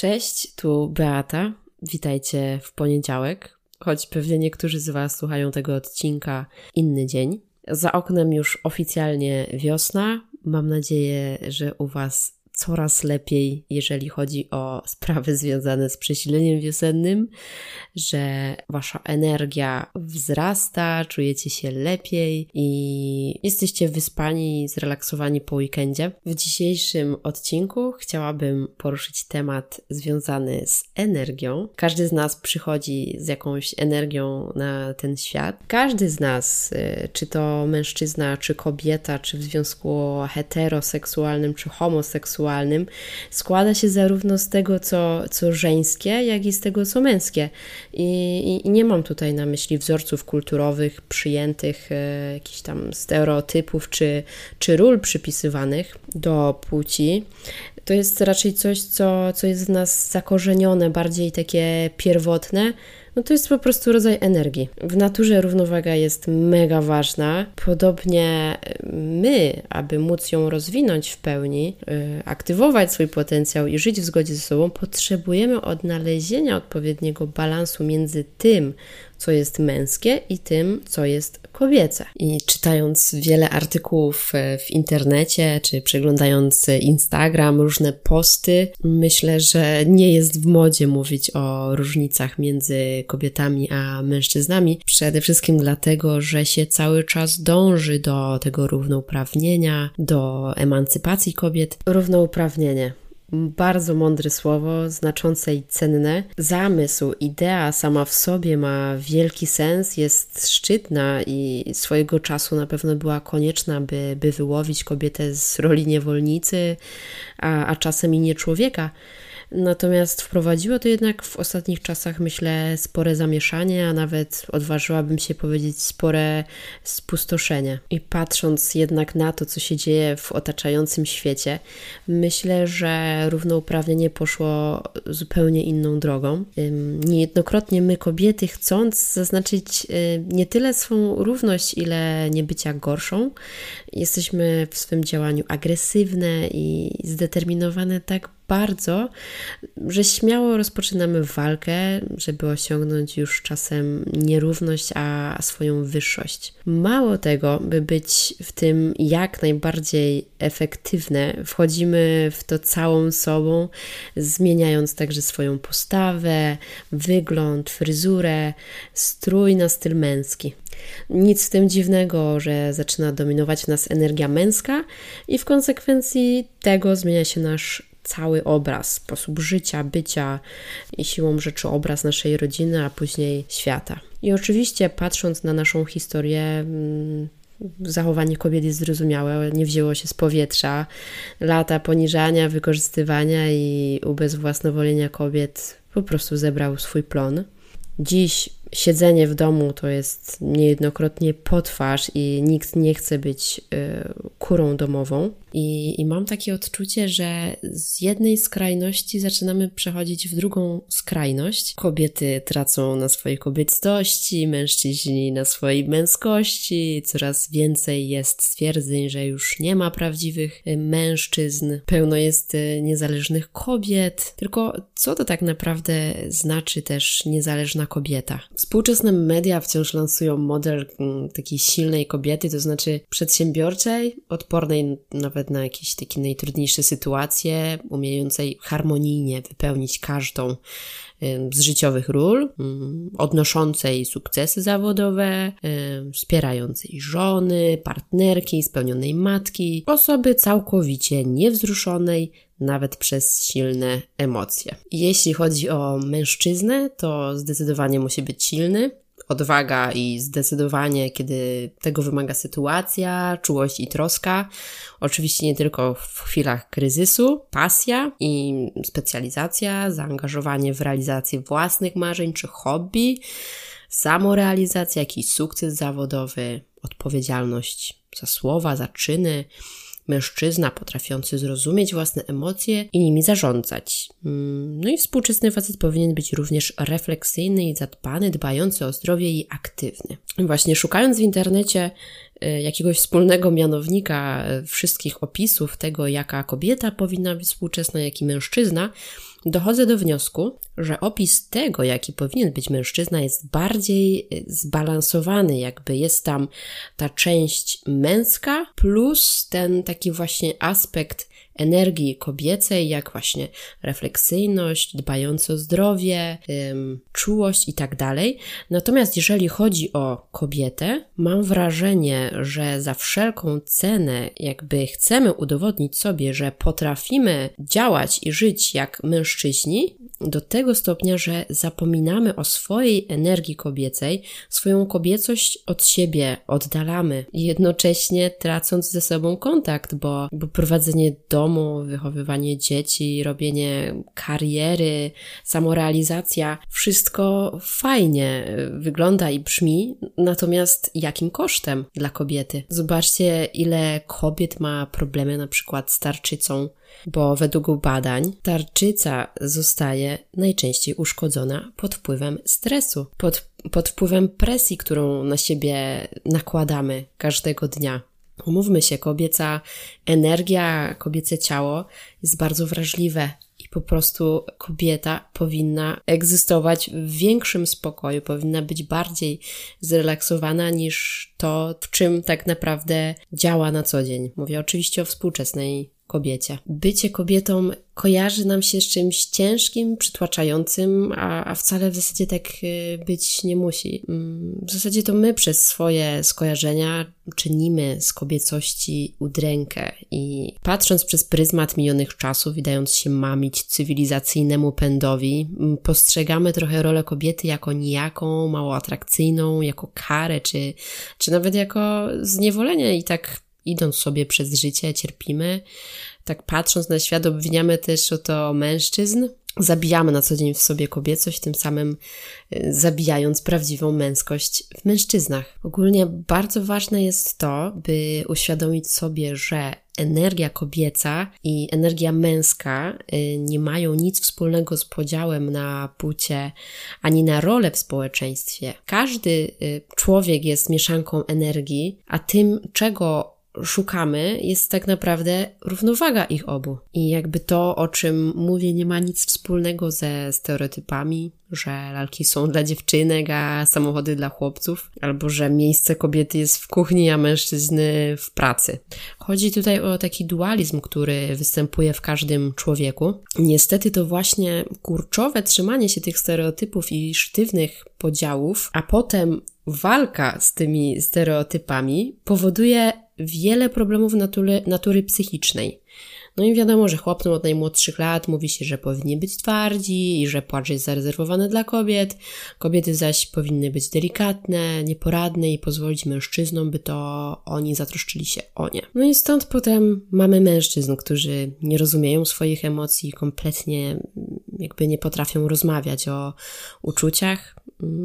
Cześć, tu Beata. Witajcie w poniedziałek, choć pewnie niektórzy z Was słuchają tego odcinka inny dzień. Za oknem już oficjalnie wiosna. Mam nadzieję, że u Was coraz lepiej, jeżeli chodzi o sprawy związane z przesileniem wiosennym, że wasza energia wzrasta, czujecie się lepiej i jesteście wyspani, zrelaksowani po weekendzie. W dzisiejszym odcinku chciałabym poruszyć temat związany z energią. Każdy z nas przychodzi z jakąś energią na ten świat. Każdy z nas, y, czy to mężczyzna, czy kobieta, czy w związku heteroseksualnym, czy homoseksualnym, seksualnym składa się zarówno z tego, co, co żeńskie, jak i z tego, co męskie. I, i nie mam tutaj na myśli wzorców kulturowych, przyjętych, e, jakichś tam stereotypów czy, czy ról przypisywanych do płci. To jest raczej coś, co, co jest w nas zakorzenione, bardziej takie pierwotne no to jest po prostu rodzaj energii. W naturze równowaga jest mega ważna. Podobnie my, aby móc ją rozwinąć w pełni, yy, aktywować swój potencjał i żyć w zgodzie ze sobą, potrzebujemy odnalezienia odpowiedniego balansu między tym, co jest męskie i tym, co jest kobiece. I czytając wiele artykułów e, w internecie, czy przeglądając Instagram, różne posty, myślę, że nie jest w modzie mówić o różnicach między kobietami a mężczyznami. Przede wszystkim dlatego, że się cały czas dąży do tego równouprawnienia, do emancypacji kobiet. Równouprawnienie bardzo mądre słowo, znaczące i cenne. Zamysł, idea sama w sobie ma wielki sens, jest szczytna i swojego czasu na pewno była konieczna, by, by wyłowić kobietę z roli niewolnicy, a, a czasem i nie człowieka. Natomiast wprowadziło to jednak w ostatnich czasach, myślę, spore zamieszanie, a nawet odważyłabym się powiedzieć spore spustoszenie. I patrząc jednak na to, co się dzieje w otaczającym świecie, myślę, że równouprawnienie poszło zupełnie inną drogą. Niejednokrotnie my, kobiety, chcąc zaznaczyć y, nie tyle swą równość, ile niebycia gorszą, jesteśmy w swym działaniu agresywne i zdeterminowane tak bardzo, że śmiało rozpoczynamy walkę, żeby osiągnąć już czasem nierówność, a swoją wyższość. Mało tego, by być w tym jak najbardziej efektywne, wchodzimy w to całą sobą, zmieniając także swoją postawę, wygląd, fryzurę, strój na styl męski. Nic w tym dziwnego, że zaczyna dominować w nas energia męska i w konsekwencji tego zmienia się nasz cały obraz, sposób życia, bycia i siłą rzeczy obraz naszej rodziny, a później świata. I oczywiście, patrząc na naszą historię, mm, zachowanie kobiet jest zrozumiałe, nie wzięło się z powietrza. Lata poniżania, wykorzystywania i ubezwłasnowolenia kobiet po prostu zebrał swój plon. Dziś siedzenie w domu to jest niejednokrotnie potwarz i nikt nie chce być y, kurą domową. I, I mam takie odczucie, że z jednej skrajności zaczynamy przechodzić w drugą skrajność. Kobiety tracą na swojej kobiecości, mężczyźni na swojej męskości, coraz więcej jest stwierdzeń, że już nie ma prawdziwych y, mężczyzn, pełno jest y, niezależnych kobiet. Tylko co to tak naprawdę znaczy też niezależna kobieta? Współczesne media wciąż lansują model mm, takiej silnej kobiety, to znaczy przedsiębiorczej, odpornej nawet na jakieś takie najtrudniejsze sytuacje, umiejącej harmonijnie wypełnić każdą z życiowych ról, mm, odnoszącej sukcesy zawodowe, wspierającej żony, partnerki, spełnionej matki, osoby całkowicie niewzruszonej, nawet przez silne emocje. Jeśli chodzi o mężczyznę, to zdecydowanie musi być silny, odwaga i zdecydowanie, kiedy tego wymaga sytuacja, czułość i troska. Oczywiście nie tylko w chwilach kryzysu, pasja i specjalizacja, zaangażowanie w realizację własnych marzeń czy hobby, samorealizacja, jakiś sukces zawodowy, odpowiedzialność za słowa, za czyny mężczyzna potrafiący zrozumieć własne emocje i nimi zarządzać. Mm, no i współczesny facet powinien być również refleksyjny i zadbany, dbający o zdrowie i aktywny. Właśnie szukając w internecie y, jakiegoś wspólnego mianownika y, wszystkich opisów tego, jaka kobieta powinna być współczesna, jaki mężczyzna, dochodzę do wniosku, że opis tego, jaki powinien być mężczyzna, jest bardziej y, zbalansowany, jakby jest tam ta część męska plus ten taki właśnie aspekt energii kobiecej, jak właśnie refleksyjność, dbające o zdrowie, ym, czułość i tak dalej. Natomiast jeżeli chodzi o kobietę, mam wrażenie, że za wszelką cenę, jakby chcemy udowodnić sobie, że potrafimy działać i żyć jak mężczyźni, do tego stopnia, że zapominamy o swojej energii kobiecej, swoją kobiecość od siebie oddalamy, jednocześnie tracąc ze sobą kontakt, bo, bo prowadzenie domu, wychowywanie dzieci, robienie kariery, samorealizacja, wszystko fajnie wygląda i brzmi, natomiast jakim kosztem dla kobiety? Zobaczcie, ile kobiet ma problemy na przykład z tarczycą, bo według badań tarczyca zostaje najczęściej uszkodzona pod wpływem stresu, pod, pod wpływem presji, którą na siebie nakładamy każdego dnia. Umówmy się, kobieca energia, kobiece ciało jest bardzo wrażliwe i po prostu kobieta powinna egzystować w większym spokoju, powinna być bardziej zrelaksowana niż to, w czym tak naprawdę działa na co dzień. Mówię oczywiście o współczesnej kobiecie. Bycie kobietą kojarzy nam się z czymś ciężkim, przytłaczającym, a, a wcale w zasadzie tak y, być nie musi. Mm, w zasadzie to my przez swoje skojarzenia czynimy z kobiecości udrękę i patrząc przez pryzmat minionych czasów i dając się mamić cywilizacyjnemu pędowi, mm, postrzegamy trochę rolę kobiety jako nijaką, mało atrakcyjną, jako karę, czy, czy nawet jako zniewolenie i tak idąc sobie przez życie, cierpimy. Tak patrząc na świat, obwiniamy też o to mężczyzn. Zabijamy na co dzień w sobie kobiecość, tym samym y, zabijając prawdziwą męskość w mężczyznach. Ogólnie bardzo ważne jest to, by uświadomić sobie, że energia kobieca i energia męska y, nie mają nic wspólnego z podziałem na płcie ani na rolę w społeczeństwie. Każdy y, człowiek jest mieszanką energii, a tym, czego szukamy, jest tak naprawdę równowaga ich obu. I jakby to, o czym mówię, nie ma nic wspólnego ze stereotypami, że lalki są dla dziewczynek, a samochody dla chłopców, albo że miejsce kobiety jest w kuchni, a mężczyzny w pracy. Chodzi tutaj o taki dualizm, który występuje w każdym człowieku. Niestety to właśnie kurczowe trzymanie się tych stereotypów i sztywnych podziałów, a potem walka z tymi stereotypami powoduje wiele problemów natury, natury psychicznej. No i wiadomo, że chłopcom od najmłodszych lat mówi się, że powinni być twardzi i że płacz jest zarezerwowany dla kobiet. Kobiety zaś powinny być delikatne, nieporadne i pozwolić mężczyznom, by to oni zatroszczyli się o nie. No i stąd potem mamy mężczyzn, którzy nie rozumieją swoich emocji, kompletnie jakby nie potrafią rozmawiać o uczuciach,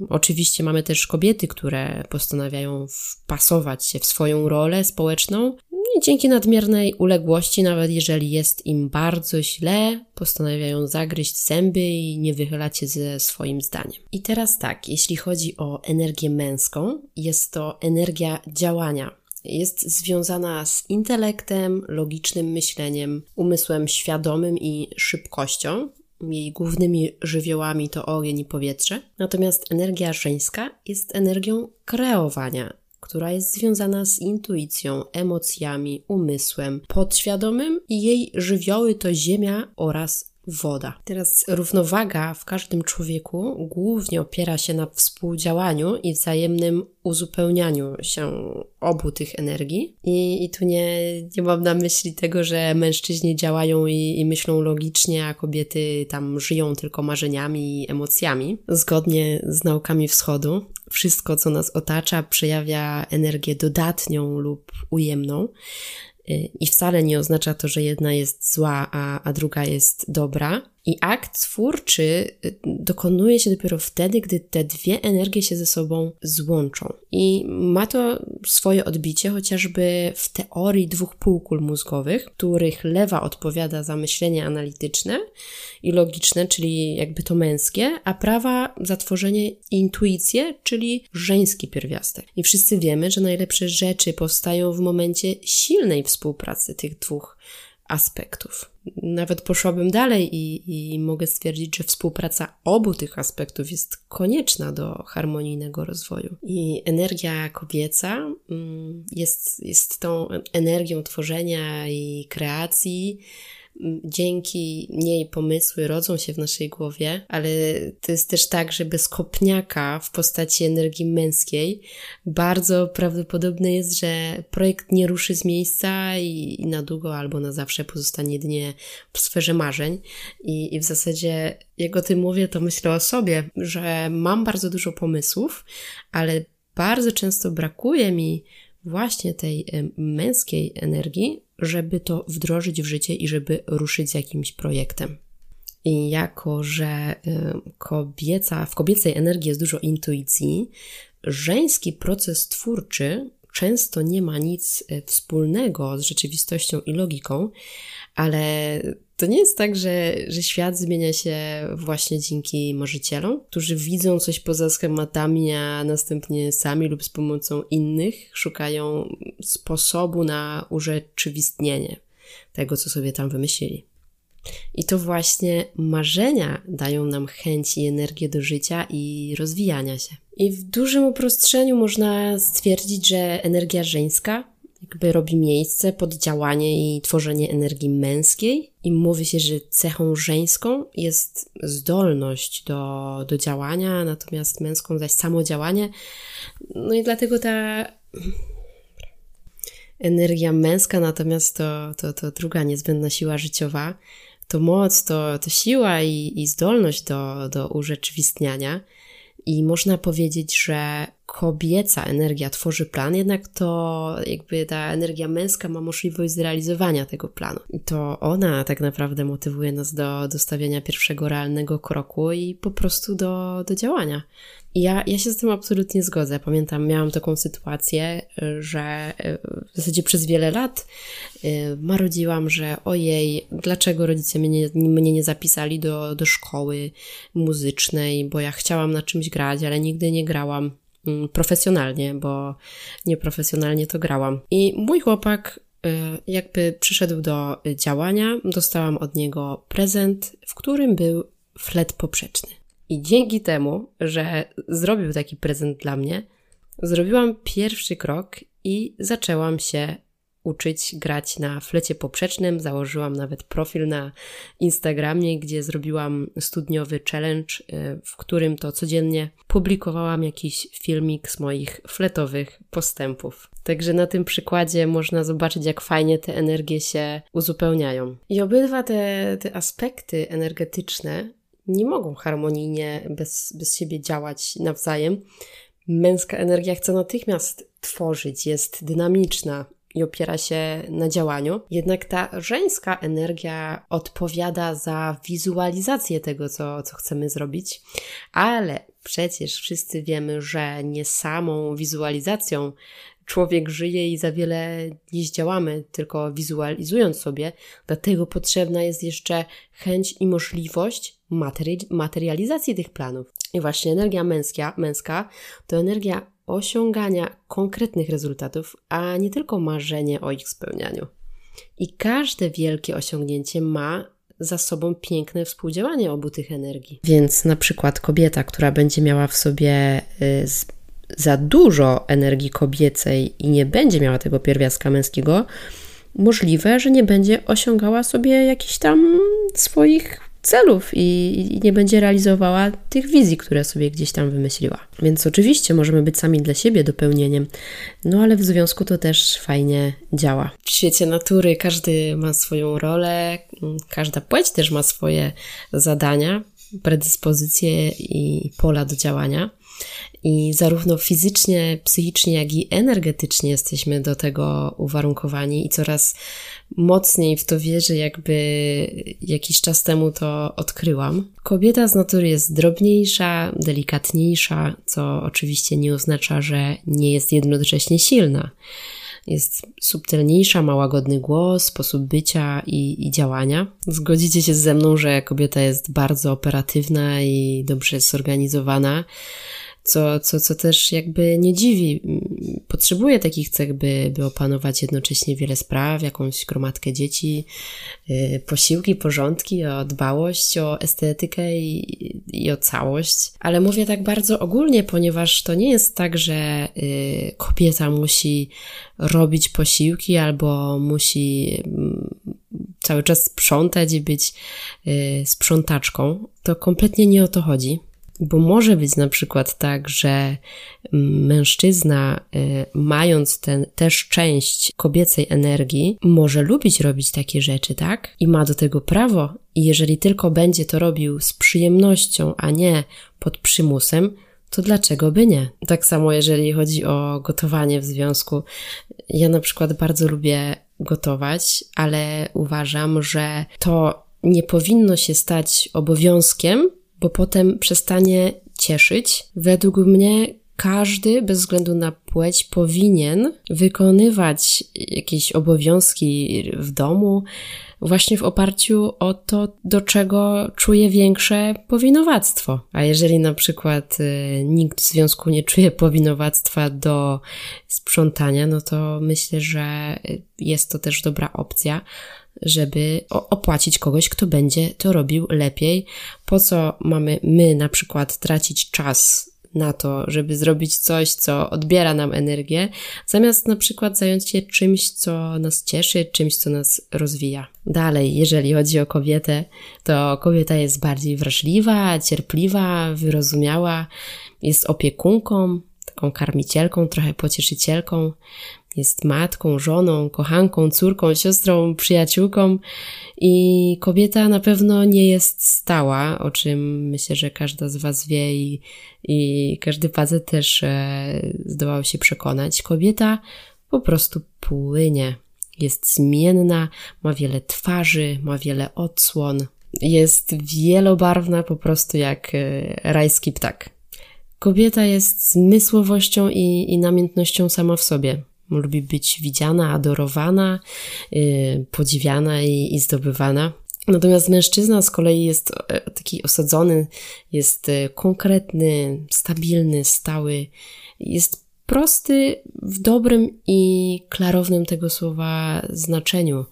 oczywiście mamy też kobiety, które postanawiają wpasować się w swoją rolę społeczną i dzięki nadmiernej uległości, nawet jeżeli jest im bardzo źle, postanawiają zagryźć zęby i nie wychylać się ze swoim zdaniem. I teraz tak, jeśli chodzi o energię męską, jest to energia działania, jest związana z intelektem, logicznym myśleniem, umysłem świadomym i szybkością. Jej głównymi żywiołami to ogień i powietrze. Natomiast energia żeńska jest energią kreowania, która jest związana z intuicją, emocjami, umysłem podświadomym i jej żywioły to ziemia oraz woda. Teraz równowaga w każdym człowieku głównie opiera się na współdziałaniu i wzajemnym uzupełnianiu się obu tych energii. I, i tu nie, nie mam na myśli tego, że mężczyźni działają i, i myślą logicznie, a kobiety tam żyją tylko marzeniami i emocjami. Zgodnie z naukami wschodu, wszystko, co nas otacza, przejawia energię dodatnią lub ujemną. I wcale nie oznacza to, że jedna jest zła, a, a druga jest dobra. I akt twórczy y, dokonuje się dopiero wtedy, gdy te dwie energie się ze sobą złączą. I ma to swoje odbicie chociażby w teorii dwóch półkul mózgowych, których lewa odpowiada za myślenie analityczne i logiczne, czyli jakby to męskie, a prawa za tworzenie intuicję, czyli żeński pierwiastek. I wszyscy wiemy, że najlepsze rzeczy powstają w momencie silnej współpracy tych dwóch aspektów. Nawet poszłabym dalej i, i mogę stwierdzić, że współpraca obu tych aspektów jest konieczna do harmonijnego rozwoju. I energia kobieca mm, jest, jest tą energią tworzenia i kreacji, dzięki niej pomysły rodzą się w naszej głowie, ale to jest też tak, że bez kopniaka w postaci energii męskiej bardzo prawdopodobne jest, że projekt nie ruszy z miejsca i, i na długo albo na zawsze pozostanie jedynie w sferze marzeń. I, I w zasadzie, jak o tym mówię, to myślę o sobie, że mam bardzo dużo pomysłów, ale bardzo często brakuje mi właśnie tej męskiej energii, żeby to wdrożyć w życie i żeby ruszyć z jakimś projektem. I jako, że kobieca, w kobiecej energii jest dużo intuicji, żeński proces twórczy często nie ma nic e, wspólnego z rzeczywistością i logiką, ale to nie jest tak, że, że świat zmienia się właśnie dzięki marzycielom, którzy widzą coś poza schematami, a następnie sami lub z pomocą innych szukają sposobu na urzeczywistnienie tego, co sobie tam wymyślili. I to właśnie marzenia dają nam chęć i energię do życia i rozwijania się. I w dużym uproszczeniu można stwierdzić, że energia żeńska jakby robi miejsce pod działanie i tworzenie energii męskiej i mówi się, że cechą żeńską jest zdolność do, do działania, natomiast męską zaś samodziałanie. No i dlatego ta energia męska, natomiast to, to, to druga niezbędna siła życiowa, to moc, to, to siła i, i zdolność do, do urzeczywistniania. I można powiedzieć, że kobieca energia tworzy plan, jednak to jakby ta energia męska ma możliwość zrealizowania tego planu. I to ona tak naprawdę motywuje nas do, do stawiania pierwszego realnego kroku i po prostu do, do działania. I ja, ja się z tym absolutnie zgodzę. Pamiętam, miałam taką sytuację, że w zasadzie przez wiele lat y, marudziłam, że ojej, dlaczego rodzice mnie, mnie nie zapisali do, do szkoły muzycznej, bo ja chciałam na czymś grać, ale nigdy nie grałam profesjonalnie, bo nieprofesjonalnie to grałam. I mój chłopak y, jakby przyszedł do działania, dostałam od niego prezent, w którym był flet poprzeczny. I dzięki temu, że zrobił taki prezent dla mnie, zrobiłam pierwszy krok i zaczęłam się uczyć grać na flecie poprzecznym. Założyłam nawet profil na Instagramie, gdzie zrobiłam studniowy challenge, y, w którym to codziennie publikowałam jakiś filmik z moich fletowych postępów. Także na tym przykładzie można zobaczyć, jak fajnie te energie się uzupełniają. I obydwa te, te aspekty energetyczne nie mogą harmonijnie bez, bez siebie działać nawzajem. Męska energia chce natychmiast tworzyć, jest dynamiczna, i opiera się na działaniu. Jednak ta żeńska energia odpowiada za wizualizację tego, co, co chcemy zrobić, ale przecież wszyscy wiemy, że nie samą wizualizacją człowiek żyje i za wiele nie zdziałamy, tylko wizualizując sobie, dlatego potrzebna jest jeszcze chęć i możliwość materi- materializacji tych planów. I właśnie energia męska, męska to energia osiągania konkretnych rezultatów, a nie tylko marzenie o ich spełnianiu. I każde wielkie osiągnięcie ma za sobą piękne współdziałanie obu tych energii. Więc na przykład kobieta, która będzie miała w sobie y, za dużo energii kobiecej i nie będzie miała tego pierwiastka męskiego, możliwe, że nie będzie osiągała sobie jakichś tam swoich celów i, i, nie będzie realizowała tych wizji, które sobie gdzieś tam wymyśliła. Więc oczywiście możemy być sami dla siebie dopełnieniem, no ale w związku to też fajnie działa. W świecie natury każdy ma swoją rolę, każda płeć też ma swoje zadania. predyspozycje i pola do działania. I zarówno fizycznie, psychicznie, jak i energetycznie jesteśmy do tego uwarunkowani i coraz mocniej w to wierzę, jakby jakiś czas temu to odkryłam. Kobieta z natury jest drobniejsza, delikatniejsza, co oczywiście nie oznacza, że nie jest jednocześnie silna. Jest subtelniejsza, ma łagodny głos, sposób bycia i, i działania. Zgodzicie się ze mną, że kobieta jest bardzo operatywna i dobrze zorganizowana co, co, co też jakby nie dziwi. Potrzebuje takich cech, by, by opanować jednocześnie wiele spraw, jakąś gromadkę dzieci, yy, posiłki, porządki, o dbałość, o estetykę i, i o całość. Ale mówię tak bardzo ogólnie, ponieważ to nie jest tak, że yy, kobieta musi robić posiłki albo musi yy, cały czas sprzątać i być y, sprzątaczką. To kompletnie nie o to chodzi. Bo może być na przykład tak, że mężczyzna, y, mając ten, też część kobiecej energii, może lubić robić takie rzeczy, tak? I ma do tego prawo. I jeżeli tylko będzie to robił z przyjemnością, a nie pod przymusem, to dlaczego by nie? Tak samo jeżeli chodzi o gotowanie w związku. Ja na przykład bardzo lubię gotować, ale uważam, że to nie powinno się stać obowiązkiem, bo potem przestanie cieszyć. Według mnie każdy, bez względu na płeć, powinien wykonywać jakieś obowiązki w domu, właśnie w oparciu o to, do czego czuje większe powinowactwo. A jeżeli na przykład y, nikt w związku nie czuje powinowactwa do sprzątania, no to myślę, że jest to też dobra opcja żeby opłacić kogoś, kto będzie to robił lepiej. Po co mamy my na przykład tracić czas na to, żeby zrobić coś, co odbiera nam energię, zamiast na przykład zająć się czymś, co nas cieszy, czymś, co nas rozwija. Dalej, jeżeli chodzi o kobietę, to kobieta jest bardziej wrażliwa, cierpliwa, wyrozumiała, jest opiekunką, taką karmicielką, trochę pocieszycielką, jest matką, żoną, kochanką, córką, siostrą, przyjaciółką i kobieta na pewno nie jest stała, o czym myślę, że każda z Was wie i, i każdy facet też e, zdołał się przekonać. Kobieta po prostu płynie, jest zmienna, ma wiele twarzy, ma wiele odsłon, jest wielobarwna po prostu jak e, rajski ptak. Kobieta jest zmysłowością i, i namiętnością sama w sobie. Lubi być widziana, adorowana, yy, podziwiana i, i zdobywana. Natomiast mężczyzna z kolei jest e, taki osadzony, jest e, konkretny, stabilny, stały, jest prosty w dobrym i klarownym tego słowa znaczeniu.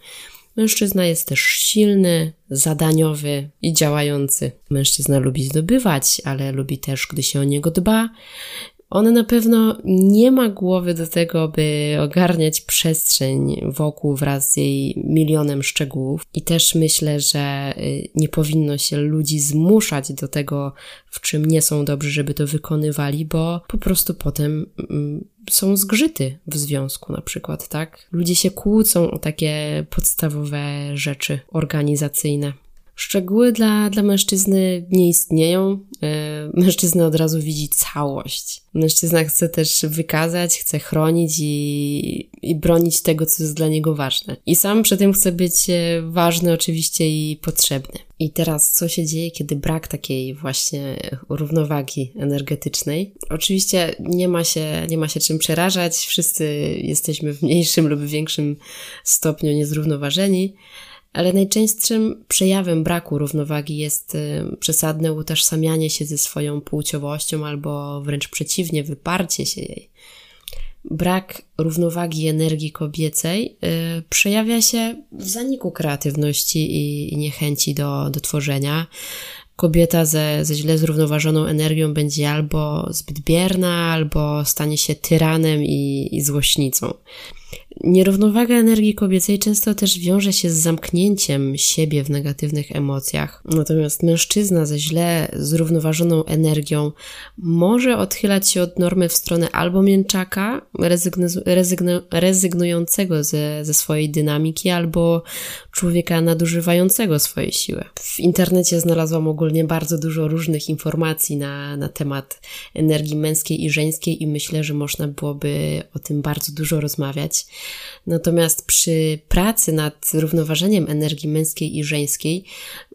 Mężczyzna jest też silny, zadaniowy i działający. Mężczyzna lubi zdobywać, ale lubi też, gdy się o niego dba ona na pewno nie ma głowy do tego, by ogarniać przestrzeń wokół wraz z jej milionem szczegółów. I też myślę, że y, nie powinno się ludzi zmuszać do tego, w czym nie są dobrzy, żeby to wykonywali, bo po prostu potem mm, są zgrzyty w związku, na przykład, tak? Ludzie się kłócą o takie podstawowe rzeczy organizacyjne. Szczegóły dla, dla mężczyzny nie istnieją. E, mężczyzna od razu widzi całość. Mężczyzna chce też wykazać, chce chronić i, i bronić tego, co jest dla niego ważne. I sam przy tym chce być e, ważny oczywiście i potrzebny. I teraz, co się dzieje, kiedy brak takiej właśnie równowagi energetycznej? Oczywiście nie ma się, nie ma się czym przerażać. Wszyscy jesteśmy w mniejszym lub większym stopniu niezrównoważeni ale najczęstszym przejawem braku równowagi jest y, przesadne utożsamianie się ze swoją płciowością albo wręcz przeciwnie, wyparcie się jej. Brak równowagi energii kobiecej y, przejawia się w zaniku kreatywności i, i niechęci do, do tworzenia. Kobieta ze, ze źle zrównoważoną energią będzie albo zbyt bierna, albo stanie się tyranem i, i złośnicą. Nierównowaga energii kobiecej często też wiąże się z zamknięciem siebie w negatywnych emocjach. Natomiast mężczyzna ze źle zrównoważoną energią może odchylać się od normy w stronę albo mięczaka, rezygnu, rezygnu, rezygnującego ze, ze swojej dynamiki, albo człowieka nadużywającego swojej siły. W internecie znalazłam ogólnie bardzo dużo różnych informacji na, na temat energii męskiej i żeńskiej i myślę, że można byłoby o tym bardzo dużo rozmawiać. Natomiast przy pracy nad równoważeniem energii męskiej i żeńskiej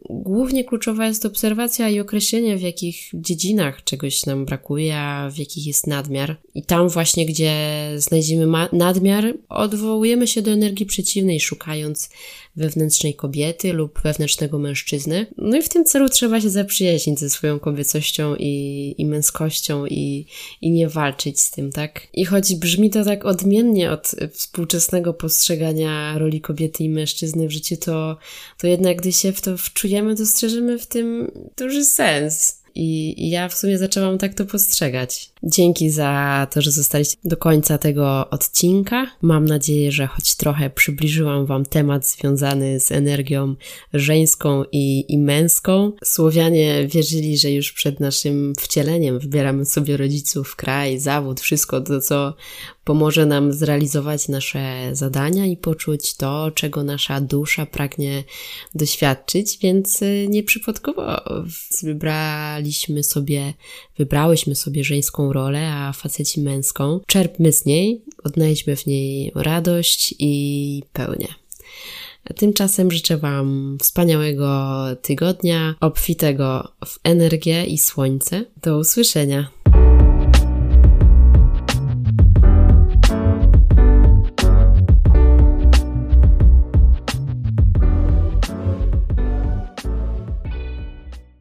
głównie kluczowa jest obserwacja i określenie, w jakich dziedzinach czegoś nam brakuje, a w jakich jest nadmiar. I tam właśnie, gdzie znajdziemy nadmiar, odwołujemy się do energii przeciwnej, szukając wewnętrznej kobiety lub wewnętrznego mężczyzny. No i w tym celu trzeba się zaprzyjaźnić ze swoją kobiecością i, i męskością i, i nie walczyć z tym, tak? I choć brzmi to tak odmiennie od współczesnego postrzegania roli kobiety i mężczyzny w życiu, to, to jednak gdy się w to wczujemy, dostrzeżymy w tym duży sens. I, ja w sumie zaczęłam tak to postrzegać. Dzięki za to, że zostaliście do końca tego odcinka. Mam nadzieję, że choć trochę przybliżyłam Wam temat związany z energią żeńską i, i męską. Słowianie wierzyli, że już przed naszym wcieleniem wybieramy sobie rodziców, kraj, zawód, wszystko to, co pomoże nam zrealizować nasze zadania i poczuć to, czego nasza dusza pragnie doświadczyć, więc y, nieprzypadkowo wybraliśmy sobie, wybrałyśmy sobie żeńską rolę, a faceci męską. Czerpmy z niej, odnajdźmy w niej radość i pełnię. Tymczasem życzę Wam wspaniałego tygodnia, obfitego w energię i słońce. Do usłyszenia.